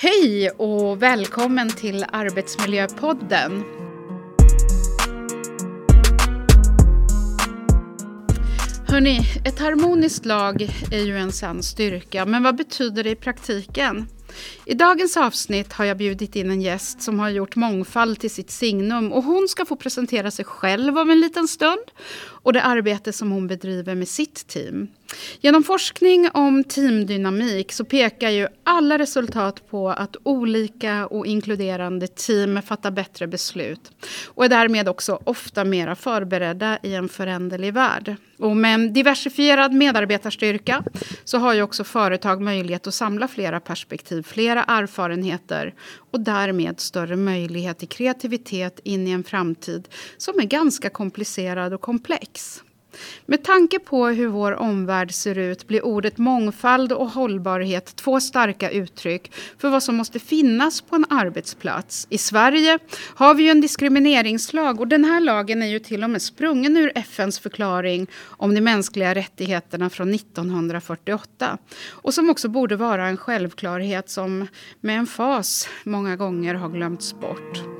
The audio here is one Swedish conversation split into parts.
Hej och välkommen till Arbetsmiljöpodden. Hörni, ett harmoniskt lag är ju en sann styrka, men vad betyder det i praktiken? I dagens avsnitt har jag bjudit in en gäst som har gjort mångfald till sitt signum och hon ska få presentera sig själv om en liten stund och det arbete som hon bedriver med sitt team. Genom forskning om teamdynamik så pekar ju alla resultat på att olika och inkluderande team fattar bättre beslut och är därmed också ofta mera förberedda i en föränderlig värld. Och med en diversifierad medarbetarstyrka så har ju också företag möjlighet att samla flera perspektiv, flera erfarenheter och därmed större möjlighet till kreativitet in i en framtid som är ganska komplicerad och komplex. Med tanke på hur vår omvärld ser ut blir ordet mångfald och hållbarhet två starka uttryck för vad som måste finnas på en arbetsplats. I Sverige har vi ju en diskrimineringslag och den här lagen är ju till och med sprungen ur FNs förklaring om de mänskliga rättigheterna från 1948 och som också borde vara en självklarhet som med en fas många gånger har glömts bort.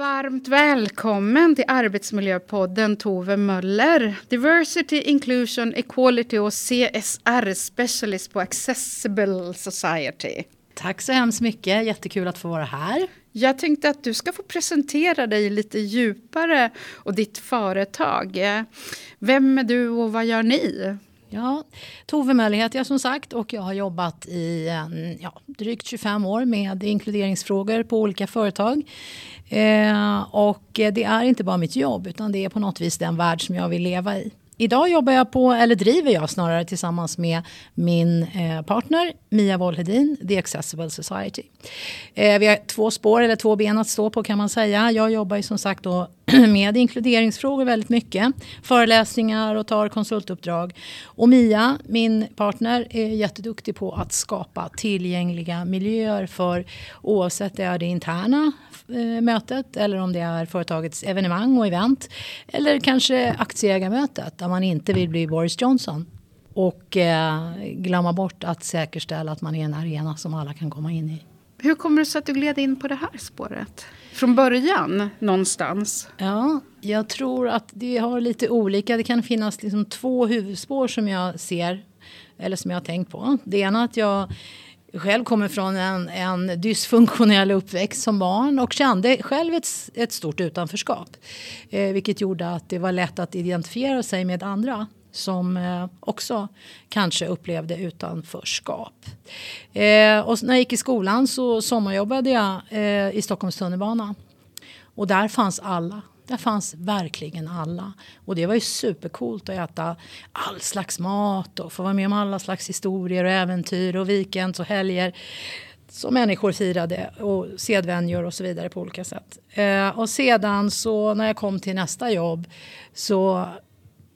Varmt välkommen till Arbetsmiljöpodden Tove Möller. Diversity, Inclusion, Equality och CSR Specialist på Accessible Society. Tack så hemskt mycket, jättekul att få vara här. Jag tänkte att du ska få presentera dig lite djupare och ditt företag. Vem är du och vad gör ni? Ja, Tove Möller heter jag som sagt och jag har jobbat i eh, ja, drygt 25 år med inkluderingsfrågor på olika företag. Eh, och det är inte bara mitt jobb utan det är på något vis den värld som jag vill leva i. Idag jobbar jag på, eller driver jag snarare tillsammans med min eh, partner Mia Wollhedin, The Accessible Society. Eh, vi har två spår, eller två ben att stå på kan man säga. Jag jobbar ju som sagt då med inkluderingsfrågor väldigt mycket. Föreläsningar och tar konsultuppdrag. Och Mia, min partner, är jätteduktig på att skapa tillgängliga miljöer för oavsett det är det interna eh, mötet eller om det är företagets evenemang och event. Eller kanske aktieägarmötet där man inte vill bli Boris Johnson. Och eh, glömma bort att säkerställa att man är en arena som alla kan komma in i. Hur kommer det sig att du gled in på det här spåret? Från början någonstans? Ja, jag tror att det har lite olika. Det kan finnas liksom två huvudspår som jag ser. Eller som jag har tänkt på. Det ena är att jag själv kommer från en, en dysfunktionell uppväxt som barn och kände själv ett, ett stort utanförskap. Eh, vilket gjorde att det var lätt att identifiera sig med andra som eh, också kanske upplevde utanförskap. Eh, och när jag gick i skolan så sommarjobbade jag eh, i Stockholms tunnelbana. Och där fanns alla. Där fanns verkligen alla. Och det var ju supercoolt att äta all slags mat och få vara med om alla slags historier och äventyr och weekends och helger som människor firade och sedvänjor och så vidare på olika sätt. Eh, och sedan så när jag kom till nästa jobb så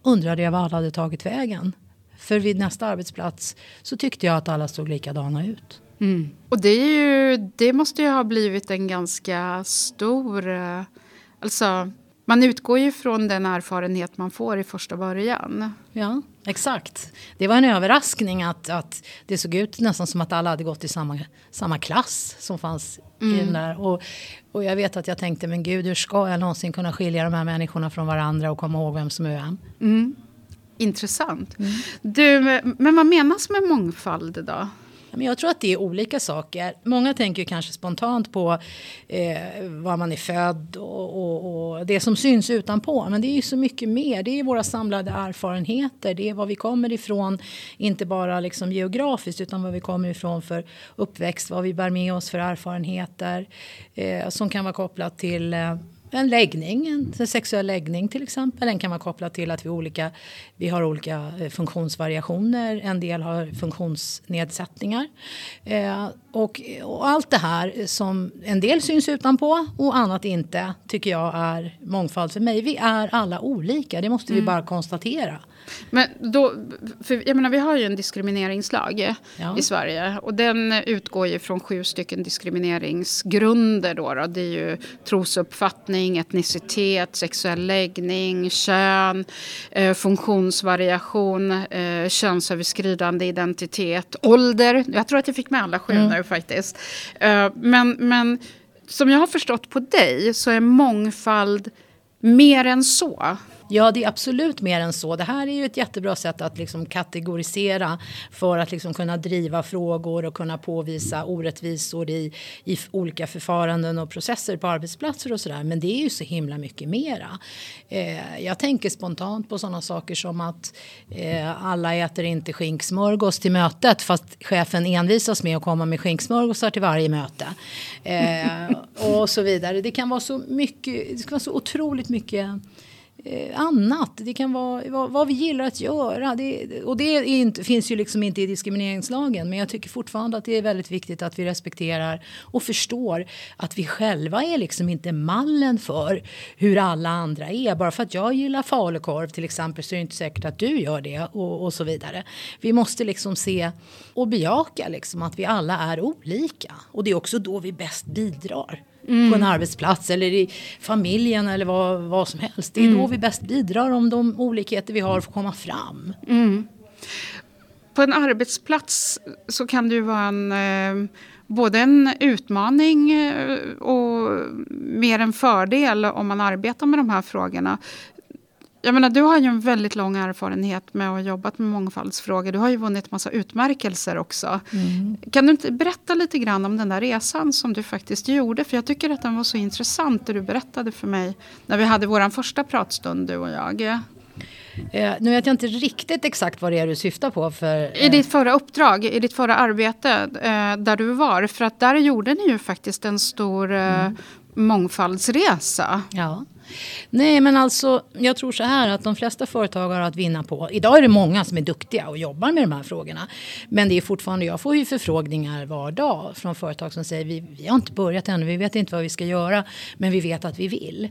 undrade jag var alla hade tagit vägen. För vid nästa arbetsplats så tyckte jag att alla såg likadana ut. Mm. Och det, är ju, det måste ju ha blivit en ganska stor... Eh, alltså, man utgår ju från den erfarenhet man får i första början. Ja, exakt. Det var en överraskning att, att det såg ut nästan som att alla hade gått i samma, samma klass som fanns mm. i den där. Och, och jag vet att jag tänkte, men gud, hur ska jag någonsin kunna skilja de här människorna från varandra och komma ihåg vem som är vem? Mm. Intressant. Mm. Du, men vad menas med mångfald då? Jag tror att det är olika saker. Många tänker kanske spontant på eh, var man är född och, och, och, det som syns utanpå. Men det är ju så mycket mer. Det är våra samlade erfarenheter. Det är var vi kommer ifrån. Inte bara liksom geografiskt utan var vi kommer ifrån för uppväxt. Vad vi bär med oss för erfarenheter. Eh, som kan vara kopplat till eh, en läggning, en sexuell läggning till exempel. Den kan vara kopplad till att vi, olika, vi har olika eh, funktionsvariationer. En del har funktionsnedsättningar. Eh, och, och, allt det här som en del syns utanpå och annat inte tycker jag är mångfald för mig. Vi är alla olika, det måste vi mm. bara konstatera. Men då, för jag menar, vi har ju en diskrimineringslag ja. i Sverige. Och den utgår ju från sju stycken diskrimineringsgrunder. Då, då. Det är ju trosuppfattning etnicitet, sexuell läggning, kön, eh, funktionsvariation, eh, könsöverskridande identitet, ålder. Jag tror att jag fick med alla sju mm. nu faktiskt. Eh, men, men som jag har förstått på dig så är mångfald mer än så. Ja, det är absolut mer än så. Det här är ju ett jättebra sätt att liksom kategorisera för att liksom kunna driva frågor och kunna påvisa orättvisor i, i olika förfaranden och processer på arbetsplatser och sådär. Men det är ju så himla mycket mera. Eh, jag tänker spontant på sådana saker som att eh, alla äter inte skinksmörgås till mötet fast chefen envisas med att komma med skinksmörgåsar till varje möte. Eh, och så vidare. Det kan vara så mycket, det kan vara så otroligt mycket Eh, annat. Det kan vara vad, vad, vi gillar att göra. Det, och det inte, finns ju liksom inte i diskrimineringslagen. Men jag tycker fortfarande att det är väldigt viktigt att vi respekterar och förstår att vi själva är liksom inte mallen för hur alla andra är. Bara för att jag gillar falukorv till exempel så är det inte säkert att du gör det och, och så vidare. Vi måste liksom se och bejaka liksom att vi alla är olika. Och det är också då vi bäst bidrar mm. på en arbetsplats eller i familjen eller vad, vad som helst. Det är mm. då vi bäst bidrar om de olikheter vi har får komma fram. Mm. På en arbetsplats så kan det ju vara en eh, både en utmaning eh, och mer en fördel om man arbetar med de här frågorna jag menar, du har ju en väldigt lång erfarenhet med att ha jobbat med mångfaldsfrågor. Du har ju vunnit massa utmärkelser också. Mm. Kan du inte berätta lite grann om den där resan som du faktiskt gjorde? För jag tycker att den var så intressant det du berättade för mig när vi hade vår första pratstund du och jag. Eh, nu vet jag inte riktigt exakt vad det är du syftar på. För, eh... I ditt förra uppdrag, i ditt förra arbete eh, där du var. För att där gjorde ni ju faktiskt en stor eh, mm. mångfaldsresa. Ja. Nej, men alltså jag tror så här att de flesta företag har att vinna på. Idag är det många som är duktiga och jobbar med de här frågorna. Men det är fortfarande, jag får ju förfrågningar var dag från företag som säger vi, vi har inte börjat ännu, vi vet inte vad vi ska göra, men vi vet att vi vill.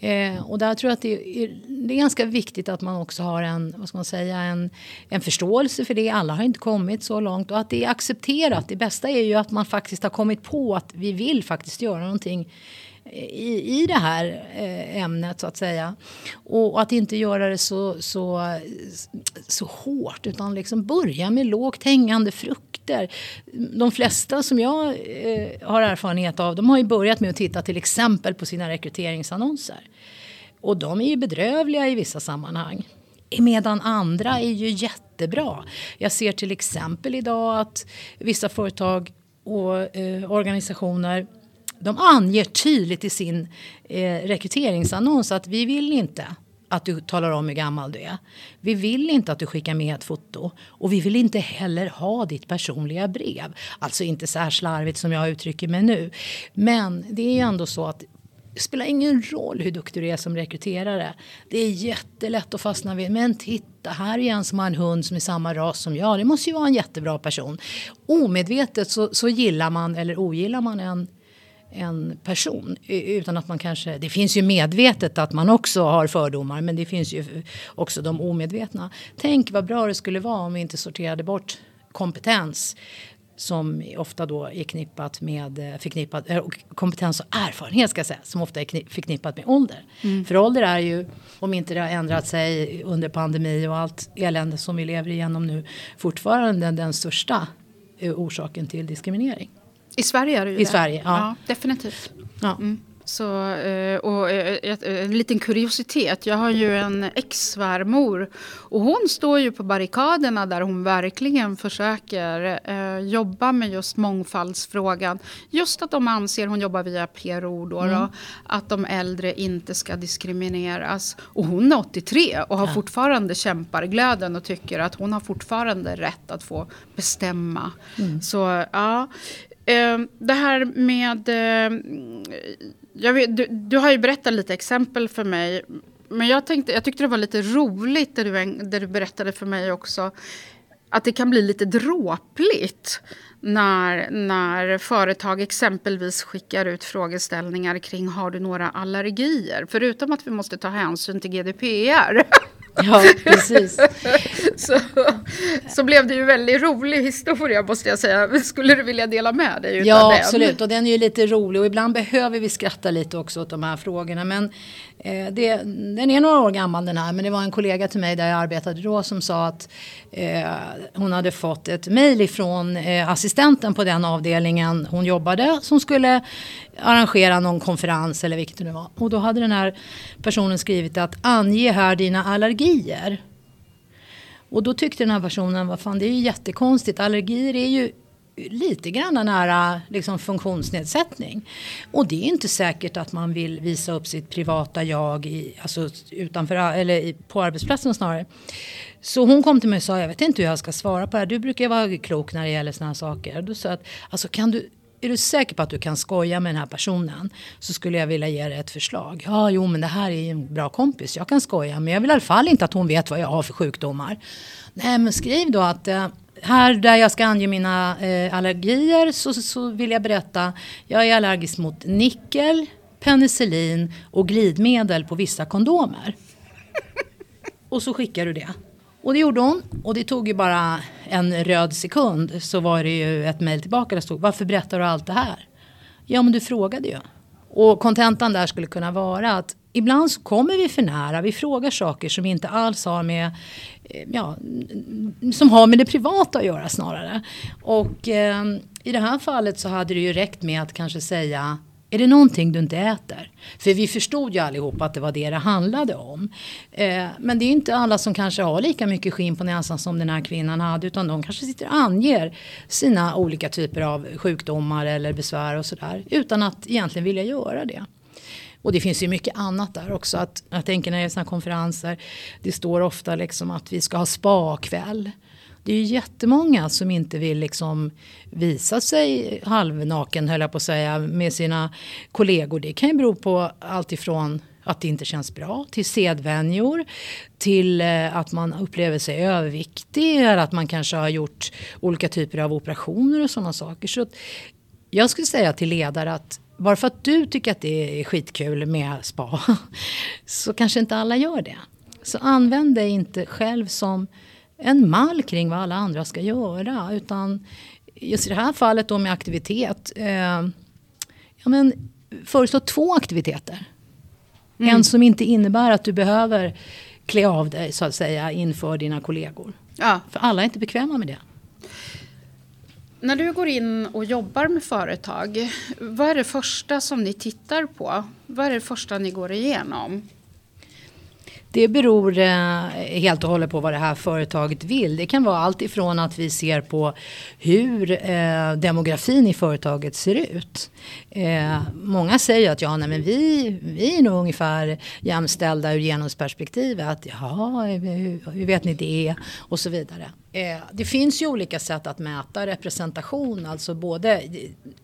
Eh, och där tror jag att det är, det är ganska viktigt att man också har en, vad ska man säga, en, en förståelse för det. Alla har inte kommit så långt och att det är accepterat. Det bästa är ju att man faktiskt har kommit på att vi vill faktiskt göra någonting i, i det här eh, ämnet så att säga. Och att inte göra det så, så, så hårt utan liksom börja med lågt hängande frukter. De flesta som jag eh, har erfarenhet av de har ju börjat med att titta till exempel på sina rekryteringsannonser. Och de är ju bedrövliga i vissa sammanhang. Medan andra är ju jättebra. Jag ser till exempel idag att vissa företag och eh, organisationer de anger tydligt i sin eh, rekryteringsannons att vi vill inte att du talar om hur gammal du är. Vi vill inte att du skickar med ett foto och vi vill inte heller ha ditt personliga brev. Alltså inte så här slarvigt som jag uttrycker mig nu. Men det är ju ändå så att det spelar ingen roll hur duktig du är som rekryterare. Det är jättelätt att fastna vid, men titta här är en som har en hund som är samma ras som jag. Det måste ju vara en jättebra person. Omedvetet så, så gillar man eller ogillar man en en person. Utan att man kanske, det finns ju medvetet att man också har fördomar men det finns ju också de omedvetna. Tänk vad bra det skulle vara om vi inte sorterade bort kompetens som ofta då är knippat med eh, förknippat, äh, kompetens och erfarenhet ska säga, som ofta är förknippat med ålder. Mm. För ålder är ju, om inte det har ändrat sig under pandemi och allt elände som vi lever igenom nu, fortfarande den största eh, orsaken till diskriminering. I Sverige är det ju I det. Sverige, ja. ja definitivt. Ja. Mm. Så, eh, och eh, en liten kuriositet. Jag har ju en ex-svärmor. Och hon står ju på barrikaderna där hon verkligen försöker eh, jobba med just mångfaldsfrågan. Just att de anser, hon jobbar via PRO då, mm. då att de äldre inte ska diskrimineras. Och hon är 83 och har ja. fortfarande kämparglöden och tycker att hon har fortfarande rätt att få bestämma. Mm. Så ja, Eh, Ehm, det här med... Eh, vet, du, du, har ju berättat lite exempel för mig. Men jag, tänkte, jag tyckte det var lite roligt det du, det du berättade för mig också. Att det kan bli lite dråpligt när, när företag exempelvis skickar ut frågeställningar kring har du några allergier? Förutom att vi måste ta hänsyn till GDPR. Ja, precis. så, så blev det ju väldigt rolig historia måste jag säga. Skulle du vilja dela med dig Ja, den? absolut. Och den är ju lite rolig och ibland behöver vi skratta lite också åt de här frågorna. Men eh, det, den är några år gammal den här. Men det var en kollega till mig där jag arbetade då som sa att eh, hon hade fått ett mejl ifrån eh, assistenten på den avdelningen hon jobbade som skulle arrangera någon konferens eller vilket det nu var. Och då hade den här personen skrivit att ange här dina allergier. Och då tyckte den här personen, vad fan det är ju jättekonstigt, allergier är ju lite grann nära liksom, funktionsnedsättning. Och det är inte säkert att man vill visa upp sitt privata jag i, alltså, utanför, eller på arbetsplatsen snarare. Så hon kom till mig och sa, jag vet inte hur jag ska svara på det här. Du brukar vara klok när det gäller sådana här saker. Då sa jag, alltså kan du, är du säker på att du kan skoja med den här personen så skulle jag vilja ge dig ett förslag. Ja, jo, men det här är en bra kompis. Jag kan skoja, men jag vill i alla fall inte att hon vet vad jag har för sjukdomar. Nej, men skriv då att eh, här där jag ska ange mina eh, allergier så, så vill jag berätta. Jag är allergisk mot nickel, penicillin och glidmedel på vissa kondomer. Och så skickar du det. Och det gjorde hon. Och det tog ju bara en röd sekund så var det ju ett mejl tillbaka där det stod varför berättar du allt det här? Ja men du frågade ju. Och kontentan där skulle kunna vara att ibland så kommer vi för nära. Vi frågar saker som inte alls har med, eh, ja, som har med det privata att göra snarare. Och eh, i det här fallet så hade det ju räckt med att kanske säga är det någonting du inte äter? För vi förstod ju allihopa att det var det det handlade om. Eh, men det är inte alla som kanske har lika mycket skinn på näsan som den här kvinnan hade. Utan de kanske sitter och anger sina olika typer av sjukdomar eller besvär och sådär. Utan att egentligen vilja göra det. Och det finns ju mycket annat där också. Att, jag tänker när det är sådana konferenser. Det står ofta liksom att vi ska ha spa-kväll. Det är ju jättemånga som inte vill liksom visa sig halvnaken höll jag på att säga med sina kollegor. Det kan ju bero på allt ifrån att det inte känns bra till sedvänjor till eh, att man upplever sig överviktig eller att man kanske har gjort olika typer av operationer och sådana saker. Så jag skulle säga till ledare att bara för att du tycker att det är skitkul med spa så kanske inte alla gör det. Så använd dig inte själv som en mall kring vad alla andra ska göra. Utan just i det här fallet då med aktivitet. Eh, ja, men, föreslå två aktiviteter. Mm. En som inte innebär att du behöver klä av dig så att säga inför dina kollegor. Ja. För alla är inte bekväma med det. När du går in och jobbar med företag, vad är det första som ni tittar på? Vad är det första ni går igenom? Det beror eh, helt och hållet på vad det här företaget vill. Det kan vara allt ifrån att vi ser på hur eh, demografin i företaget ser ut. Eh, många säger att ja, nej, men vi, vi är nog ungefär jämställda ur genusperspektivet. Ja, hur, hur vet ni det? Och så vidare. Eh, det finns ju olika sätt att mäta representation. Alltså både,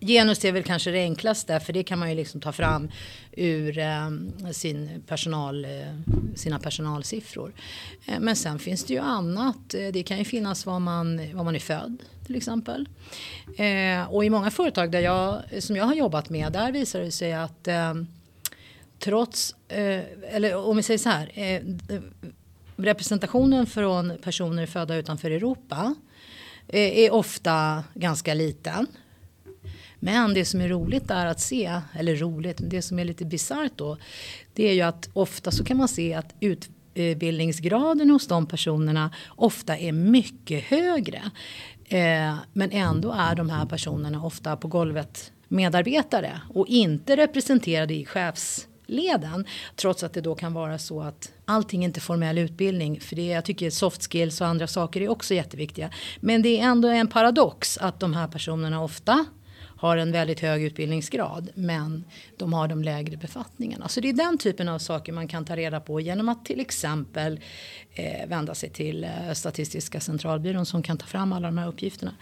genus är väl kanske det enklaste för det kan man ju liksom ta fram ur ehm, sin personal, eh, sina personalsiffror. Eh, men sen finns det ju annat. Det kan ju finnas var man, var man är född till exempel. Och i många företag där jag, som jag har jobbat med där visar det sig att ehm, trots, eller om vi säger så här representationen från personer födda utanför Europa eh, är ofta ganska liten. Men det som är roligt är att se, eller roligt, det som är lite bisarrt då, det är ju att ofta så kan man se att utbildningsgraden hos de personerna ofta är mycket högre. Eh, men ändå är de här personerna ofta på golvet medarbetare och inte representerade i chefsleden. Trots att det då kan vara så att allting är inte formell utbildning. För det jag tycker soft skills och andra saker är också jätteviktiga. Men det är ändå en paradox att de här personerna ofta har en väldigt hög utbildningsgrad men de har de lägre befattningarna. Så det är den typen av saker man kan ta reda på genom att till exempel eh, vända sig till eh, Statistiska centralbyrån som kan ta fram alla de här uppgifterna.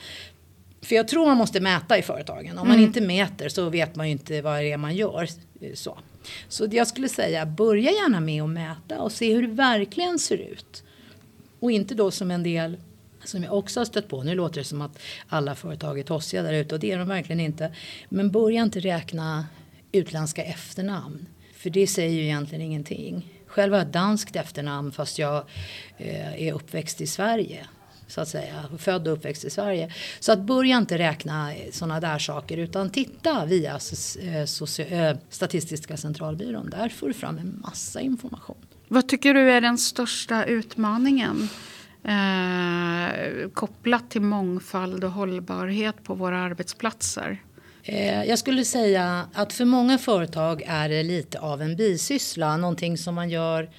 För jag tror man måste mäta i företagen. Om man mm. inte mäter så vet man ju inte vad det är man gör. Så. Så jag skulle säga börja gärna med att mäta och se hur det verkligen ser ut. Och inte då som en del som jag också har stött på. Nu låter det som att alla företag är tossiga där ute och det är de verkligen inte. Men börja inte räkna utländska efternamn. För det säger ju egentligen ingenting. Själv har jag danskt efternamn fast jag eh, är uppväxt i Sverige så att säga. Född och uppväxt i Sverige. Så att börja inte räkna sådana där saker utan titta via eh, Statistiska centralbyrån. Där får du fram en massa information. Vad tycker du är den största utmaningen eh, kopplat till mångfald och hållbarhet på våra arbetsplatser? Eh, jag skulle säga att för många företag är det lite av en bisyssla, någonting som man gör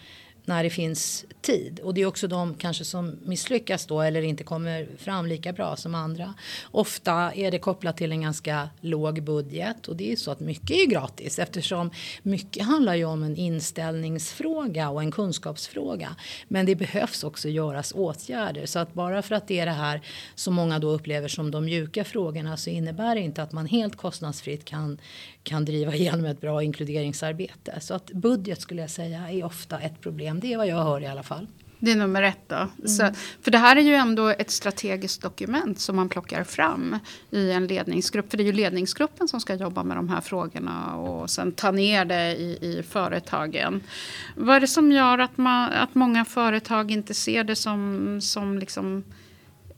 när det finns tid. Och det är också de kanske som misslyckas då eller inte kommer fram lika bra som andra. Ofta är det kopplat till en ganska låg budget och det är så att mycket är gratis eftersom mycket handlar ju om en inställningsfråga och en kunskapsfråga. Men det behövs också göras åtgärder så att bara för att det är det här som många då upplever som de mjuka frågorna så innebär det inte att man helt kostnadsfritt kan, kan driva igenom ett bra inkluderingsarbete. Så att budget skulle jag säga är ofta ett problem. Det är vad jag hör i alla fall. Det är nummer ett då. Mm. Så, för det här är ju ändå ett strategiskt dokument som man plockar fram i en ledningsgrupp. För det är ju ledningsgruppen som ska jobba med de här frågorna och sen ta ner det i, i företagen. Vad är det som gör att, man, att många företag inte ser det som, som liksom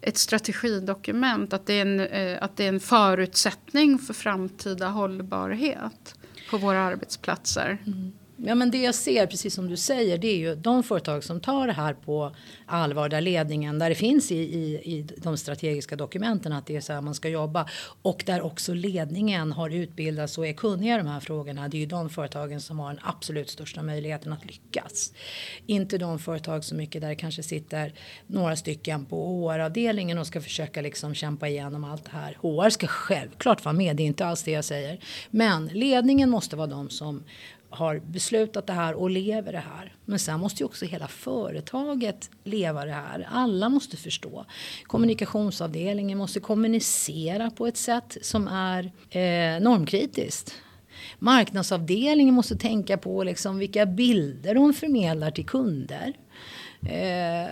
ett strategidokument? Att det, är en, eh, att det är en förutsättning för framtida hållbarhet på våra arbetsplatser? Mm. Ja, men det jag ser, precis som du säger, det är ju de företag som tar det här på allvar, där ledningen, där det finns i, i, i de strategiska dokumenten att det är så här man ska jobba och där också ledningen har utbildats och är kunniga i de här frågorna. Det är ju de företagen som har den absolut största möjligheten att lyckas. Inte de företag så mycket där det kanske sitter några stycken på HR-avdelningen och ska försöka liksom kämpa igenom allt det här. HR ska självklart vara med, det är inte alls det jag säger. Men ledningen måste vara de som har beslutat det här och lever det här. Men sen måste ju också hela företaget leva det här. Alla måste förstå. Kommunikationsavdelningen måste kommunicera på ett sätt som är eh, normkritiskt. Marknadsavdelningen måste tänka på liksom vilka bilder de förmedlar till kunder. Eh,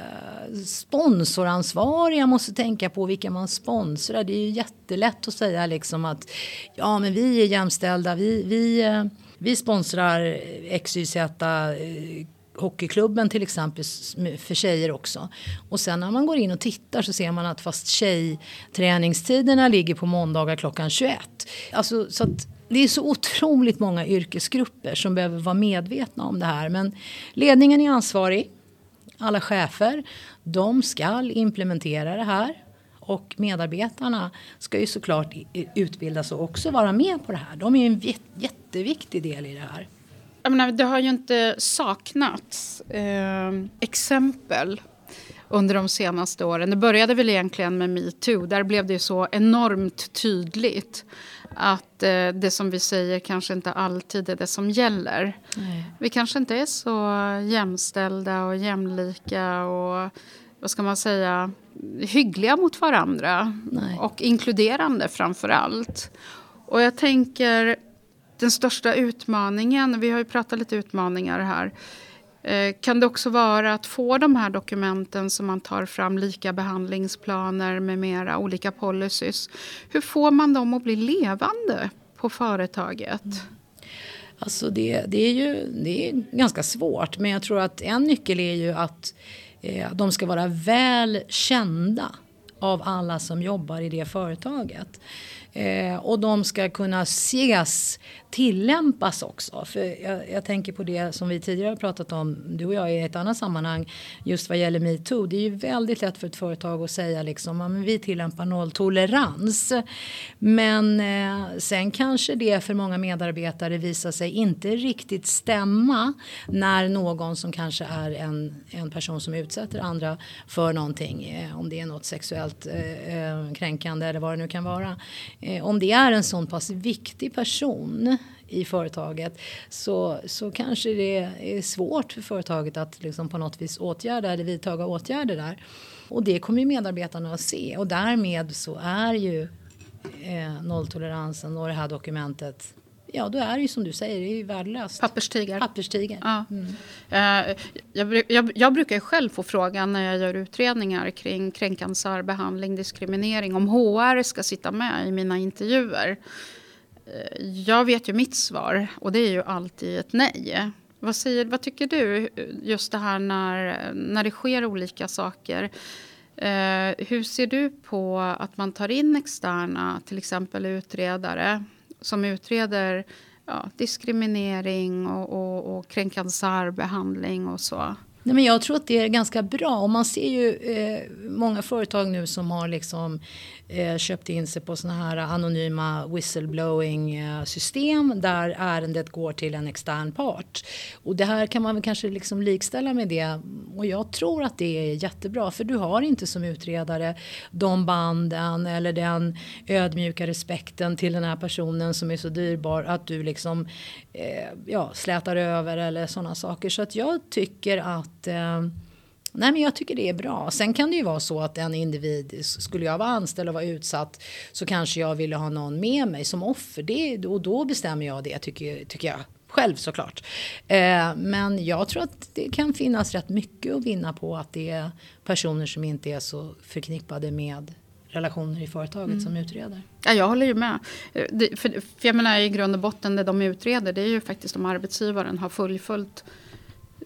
sponsoransvariga måste tänka på vilka man sponsrar. Det är ju jättelätt att säga liksom att ja men vi är jämställda, vi, vi eh, vi sponsrar XYZ eh, hockeyklubben till exempel för tjejer också. Och sen när man går in och tittar så ser man att fast tjejträningstiderna ligger på måndagar klockan 21. Alltså, så att det är så otroligt många yrkesgrupper som behöver vara medvetna om det här. Men ledningen är ansvarig. Alla chefer, de ska implementera det här. Och medarbetarna ska ju såklart utbildas och också vara med på det här. De är ju en jätteviktig del i det här. Jag menar, det har ju inte saknats eh, exempel under de senaste åren. Det började väl egentligen med metoo. Där blev det så enormt tydligt att eh, det som vi säger kanske inte alltid är det som gäller. Nej. Vi kanske inte är så jämställda och jämlika och vad ska man säga, hyggliga mot varandra. Nej. Och inkluderande framför allt. Och jag tänker den största utmaningen, vi har ju pratat lite utmaningar här. Eh, kan det också vara att få de här dokumenten som man tar fram, lika behandlingsplaner med mera, olika policies. Hur får man dem att bli levande på företaget? Mm. Alltså det, det är ju det är ganska svårt men jag tror att en nyckel är ju att Eh, de ska vara väl kända av alla som jobbar i det företaget. Eh, och de ska kunna ses, tillämpas också. För jag, jag, tänker på det som vi tidigare har pratat om, du och jag i ett annat sammanhang, just vad gäller metoo. Det är ju väldigt lätt för ett företag att säga liksom, ja, men vi tillämpar nolltolerans. Men eh, sen kanske det för många medarbetare visar sig inte riktigt stämma när någon som kanske är en, en person som utsätter andra för någonting, eh, om det är något sexuellt eh, eh kränkande eller vad det nu kan vara Eh, om det är en sån pass viktig person i företaget så, så kanske det är svårt för företaget att liksom på något vis åtgärda eller vidtaga åtgärder där. Och det kommer ju medarbetarna att se och därmed så är ju eh, nolltoleransen och det här dokumentet ja då är det ju som du säger, det är ju värdelöst. Papperstiger. Papperstiger. Ja. Mm. Uh, jag, jag, jag, brukar själv få frågan när jag gör utredningar kring kränkande särbehandling, diskriminering, om HR ska sitta med i mina intervjuer. Uh, jag vet ju mitt svar och det är ju alltid ett nej. Vad, säger, vad tycker du just det här när, när det sker olika saker? Eh, hur ser du på att man tar in externa, till exempel utredare som utreder ja, diskriminering och, och, och kränkande särbehandling och så? Nej, men jag tror att det är ganska bra. Och man ser ju eh, många företag nu som har liksom, eh, köpte in sig på såna här anonyma whistleblowing eh, system där ärendet går till en extern part. Och det här kan man väl kanske liksom likställa med det. Och jag tror att det är jättebra för du har inte som utredare de banden eller den ödmjuka respekten till den här personen som är så dyrbar att du liksom eh, ja, slätar över eller sådana saker. Så att jag tycker att eh, Nej men jag tycker det är bra. Sen kan det ju vara så att en individ, skulle jag vara anställd och vara utsatt så kanske jag ville ha någon med mig som offer. Det, och då bestämmer jag det tycker, tycker jag själv såklart. Eh, men jag tror att det kan finnas rätt mycket att vinna på att det är personer som inte är så förknippade med relationer i företaget mm. som utreder. Ja, jag håller ju med. Det, för, för jag menar i grund och botten det de utreder det är ju faktiskt om arbetsgivaren har fullföljt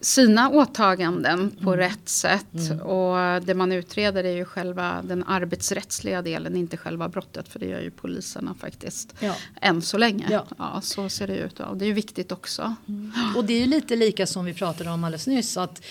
sina åtaganden på mm. rätt sätt. Mm. Och det man utreder är ju själva den arbetsrättsliga delen, inte själva brottet. För det gör ju poliserna faktiskt. Ja. Än så länge. Ja. ja så ser det ut. Och det är ju viktigt också. Mm. Och det är ju lite lika som vi pratade om alldeles nyss. Att,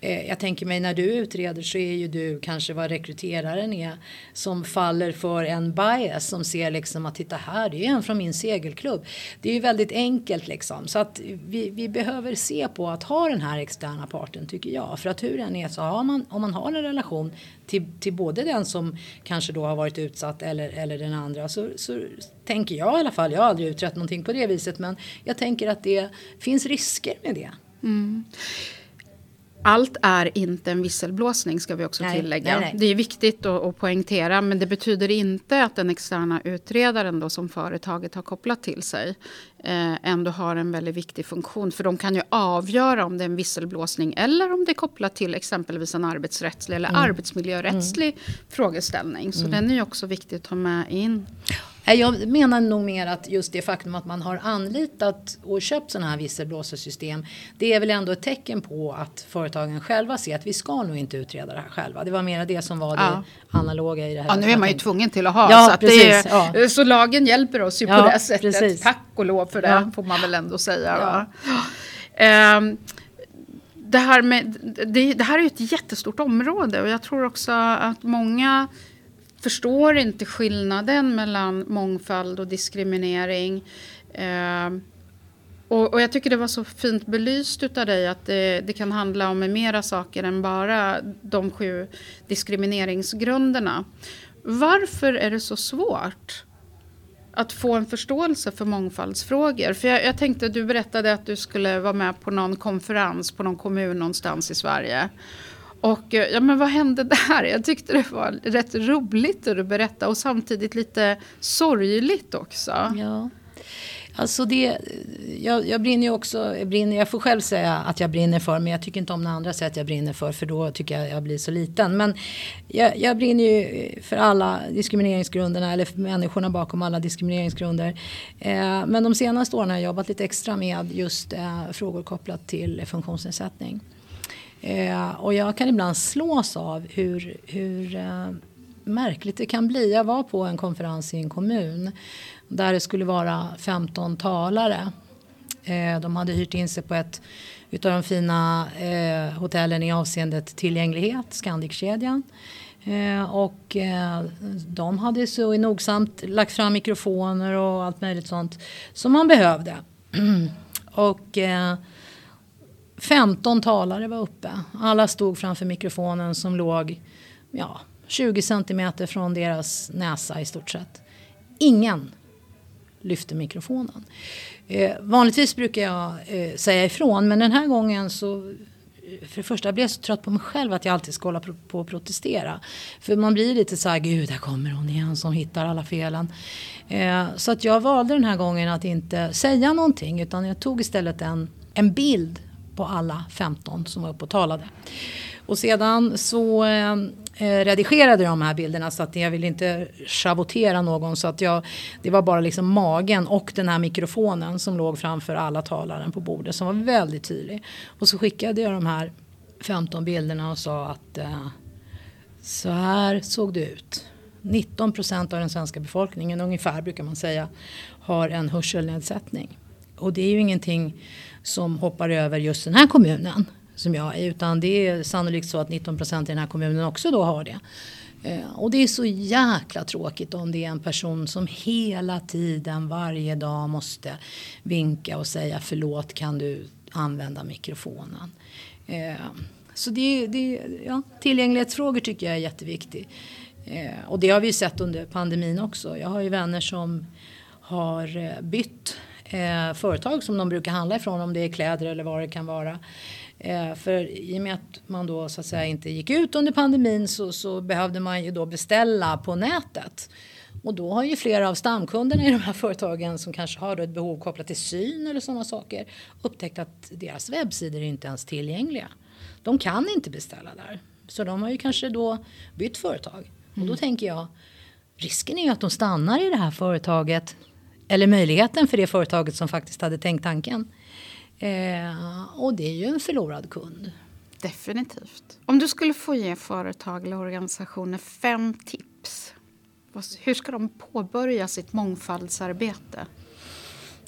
eh, jag tänker mig när du utreder så är ju du kanske vad rekryteraren är. Som faller för en bias. Som ser liksom att titta här, det är en från min segelklubb. Det är ju väldigt enkelt liksom. Så att vi, vi behöver se på att ha den här här externa parten tycker jag. För att hur den är så har man, om man har en relation till, till både den som kanske då har varit utsatt eller, eller den andra så, så tänker jag i alla fall, jag har aldrig utrett någonting på det viset men jag tänker att det finns risker med det. Mm. Allt är inte en visselblåsning ska vi också nej, tillägga. Nej, nej. Det är viktigt att, att, poängtera men det betyder inte att den externa utredaren då som företaget har kopplat till sig eh, ändå har en väldigt viktig funktion. För de kan ju avgöra om det är en visselblåsning eller om det är kopplat till exempelvis en arbetsrättslig eller mm. arbetsmiljörättslig mm. frågeställning. Så mm. den är ju också viktig att ta med in. Jag menar nog mer att just det faktum att man har anlitat och köpt sådana här visselblåsarsystem. Det är väl ändå ett tecken på att företagen själva ser att vi ska nog inte utreda det här själva. Det var mer det som var ja. det analoga i det här. Ja, nu är man ju tvungen till att ha. Ja, så, precis, är, ja. så lagen hjälper oss ju ja, på det sättet. Precis. Tack och lov för det ja. får man väl ändå säga. Um, det här, med, det, det här är ju ett jättestort område och jag tror också att många förstår inte skillnaden mellan mångfald och diskriminering. Eh, och, och, jag tycker det var så fint belyst av dig att det, det, kan handla om mera saker än bara de sju diskrimineringsgrunderna. Varför är det så svårt att få en förståelse för mångfaldsfrågor? För jag, jag tänkte, du berättade att du skulle vara med på någon konferens på någon kommun någonstans i Sverige. Och eh, ja, men vad hände där? Jag tyckte det var rätt roligt att berätta och samtidigt lite sorgligt också. Ja. Alltså det, jag, jag brinner ju också, jag, brinner, jag får själv säga att jag brinner för men jag tycker inte om när andra säger att jag brinner för för då tycker jag att jag blir så liten. Men jag, jag brinner ju för alla diskrimineringsgrunderna eller för människorna bakom alla diskrimineringsgrunder. Eh, men de senaste åren har jag jobbat lite extra med just eh, frågor kopplat till funktionsnedsättning. Eh, och jag kan ibland slås av hur, hur eh, märkligt det kan bli. Jag var på en konferens i en kommun där det skulle vara 15 talare. Eh, de hade hyrt in sig på ett utav de fina eh, hotellen i avseendet tillgänglighet, Scandickedjan. Eh, och eh, de hade så nogsamt lagt fram mikrofoner och allt möjligt sånt som man behövde. och eh, 15 talare var uppe. Alla stod framför mikrofonen som låg ja, 20 centimeter från deras näsa i stort sett. Ingen lyfte mikrofonen. Eh, vanligtvis brukar jag eh, säga ifrån men den här gången så eh, för det första blev jag så trött på mig själv att jag alltid ska hålla på och protestera. För man blir lite så här, gud där kommer hon igen som hittar alla felen. Eh, så att jag valde den här gången att inte säga någonting utan jag tog istället en, en bild på alla 15 som var uppe och talade. Och sedan så eh, redigerade de här bilderna så att jag vill inte schavottera någon så att jag det var bara liksom magen och den här mikrofonen som låg framför alla talaren på bordet som var väldigt tydlig. Och så skickade jag de här 15 bilderna och sa att eh, så här såg det ut. 19 procent av den svenska befolkningen ungefär brukar man säga har en hörselnedsättning. Och det är ju ingenting som hoppar över just den här kommunen som jag är utan det är sannolikt så att 19 procent i den här kommunen också då har det. Eh, och det är så jäkla tråkigt om det är en person som hela tiden varje dag måste vinka och säga förlåt kan du använda mikrofonen. Eh, så det, det, ja, tillgänglighetsfrågor tycker jag är jätteviktigt. Eh, och det har vi sett under pandemin också. Jag har ju vänner som har bytt eh, företag som de brukar handla ifrån om det är kläder eller vad det kan vara. Eh, för i och med att man då så att säga inte gick ut under pandemin så, så behövde man ju då beställa på nätet. Och då har ju flera av stamkunderna i de här företagen som kanske har ett behov kopplat till syn eller sådana saker upptäckt att deras webbsidor är inte ens tillgängliga. De kan inte beställa där. Så de har ju kanske då bytt företag. Mm. Och då mm. tänker jag, risken är ju att de stannar i det här företaget. Eller möjligheten för det företaget som faktiskt hade tänkt tanken. Eh, och det är ju en förlorad kund. Definitivt. Om du skulle få ge företag eller organisationer fem tips. Hur ska de påbörja sitt mångfaldsarbete?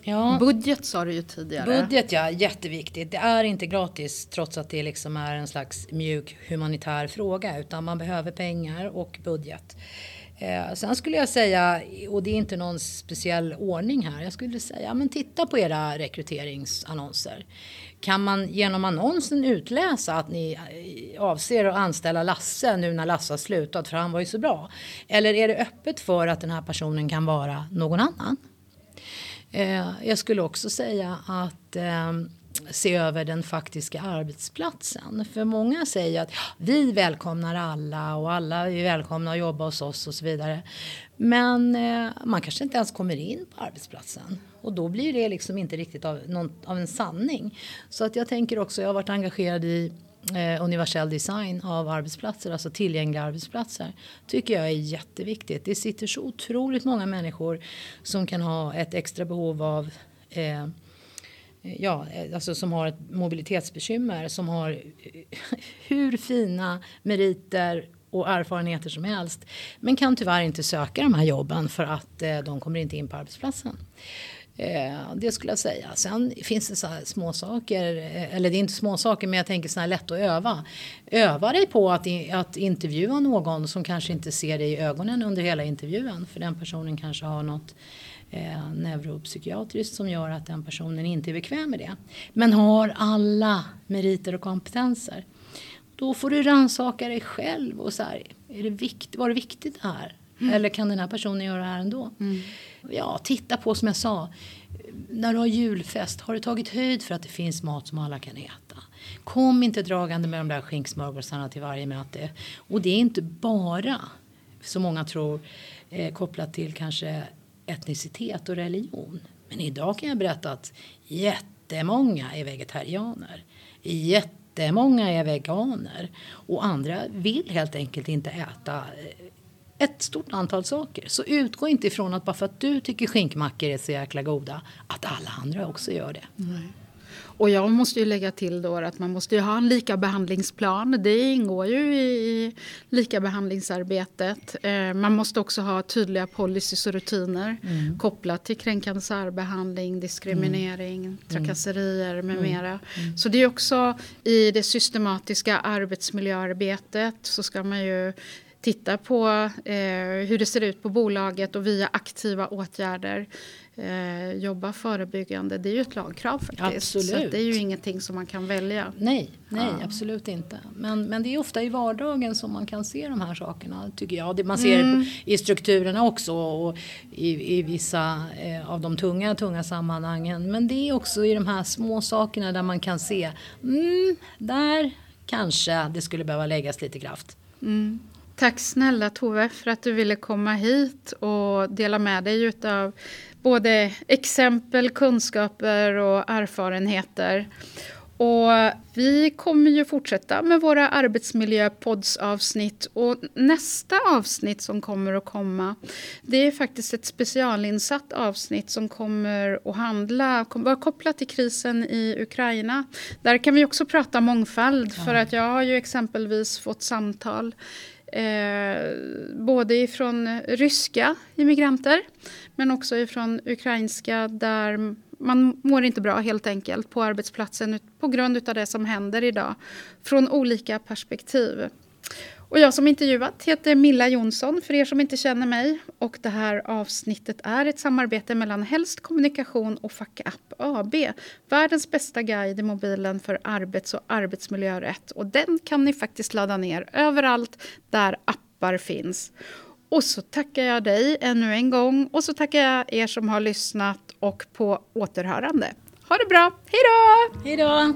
Ja. Budget sa du ju tidigare. Budget ja, jätteviktigt. Det är inte gratis trots att det liksom är en slags mjuk humanitär fråga utan man behöver pengar och budget. Eh, sen skulle jag säga, och det är inte någon speciell ordning här, jag skulle säga men titta på era rekryteringsannonser. Kan man genom annonsen utläsa att ni eh, avser att anställa Lasse nu när Lasse har slutat för han var ju så bra? Eller är det öppet för att den här personen kan vara någon annan? Eh, jag skulle också säga att eh, se över den faktiska arbetsplatsen. För många säger att vi välkomnar alla och alla är välkomna att jobba hos oss och så vidare. Men eh, man kanske inte ens kommer in på arbetsplatsen och då blir det liksom inte riktigt av, någon, av en sanning. Så att jag tänker också, jag har varit engagerad i eh, universell design av arbetsplatser, alltså tillgängliga arbetsplatser, tycker jag är jätteviktigt. Det sitter så otroligt många människor som kan ha ett extra behov av eh, Eh, ja, eh, alltså som har ett mobilitetsbekymmer, som har eh, hur fina meriter och erfarenheter som helst. Men kan tyvärr inte söka de här jobben för att eh, de kommer inte in på arbetsplatsen. Eh, det skulle jag säga. Sen finns det så här små saker, eh, eller det är inte små saker men jag tänker så här lätt att öva. Öva dig på att, att intervjua någon som kanske inte ser dig i ögonen under hela intervjun för den personen kanske har något eh, neuropsykiatriskt som gör att den personen inte är bekväm med det. Men har alla meriter och kompetenser. Då får du rannsaka dig själv och så här, är det vikt, var det viktigt det här? Mm. Eller kan den här personen göra det här ändå? Mm. Ja, titta på som jag sa. När du har julfest, har du tagit höjd för att det finns mat som alla kan äta? Kom inte dragande med de där skinksmörgåsarna till varje möte. Och det är inte bara, som många tror, eh, kopplat till kanske etnicitet och religion. Men idag kan jag berätta att jättemånga är vegetarianer. Jättemånga är veganer. Och andra vill helt enkelt inte äta eh, ett stort antal saker. Så utgå inte ifrån att bara för att du tycker skinkmackor är så jäkla goda att alla andra också gör det. Nej. Och jag måste ju lägga till då att man måste ju ha en lika behandlingsplan. Det ingår ju i lika behandlingsarbetet. Eh, man måste också ha tydliga policies och rutiner mm. kopplat till kränkande särbehandling, diskriminering, mm. trakasserier med mm. mera. Mm. Så det är också i det systematiska arbetsmiljöarbetet så ska man ju titta på eh, hur det ser ut på bolaget och via aktiva åtgärder eh, jobba förebyggande. Det är ju ett lagkrav faktiskt. Absolut. Så det är ju ingenting som man kan välja. Nej, nej ja. absolut inte. Men, men det är ofta i vardagen som man kan se de här sakerna tycker jag. Man ser mm. i strukturerna också och i, i vissa eh, av de tunga, tunga sammanhangen. Men det är också i de här små sakerna där man kan se, mm, där kanske det skulle behöva läggas lite kraft. Mm. Tack snälla Tove för att du ville komma hit och dela med dig av både exempel, kunskaper och erfarenheter. Och vi kommer ju fortsätta med våra arbetsmiljöpoddsavsnitt. Och nästa avsnitt som kommer att komma, det är faktiskt ett specialinsatt avsnitt som kommer att handla, vara kopplat till krisen i Ukraina. Där kan vi också prata mångfald, för att jag har ju exempelvis fått samtal Eh, både ifrån ryska immigranter men också ifrån ukrainska där man mår inte bra helt enkelt på arbetsplatsen på grund av det som händer idag. Från olika perspektiv. Och jag som intervjuat heter Milla Jonsson för er som inte känner mig. Och det här avsnittet är ett samarbete mellan Helst Kommunikation och Fackapp AB. Världens bästa guide i mobilen för arbets och arbetsmiljörätt. Och den kan ni faktiskt ladda ner överallt där appar finns. Och så tackar jag dig ännu en gång och så tackar jag er som har lyssnat och på återhörande. Ha det bra, hej då! Hej då!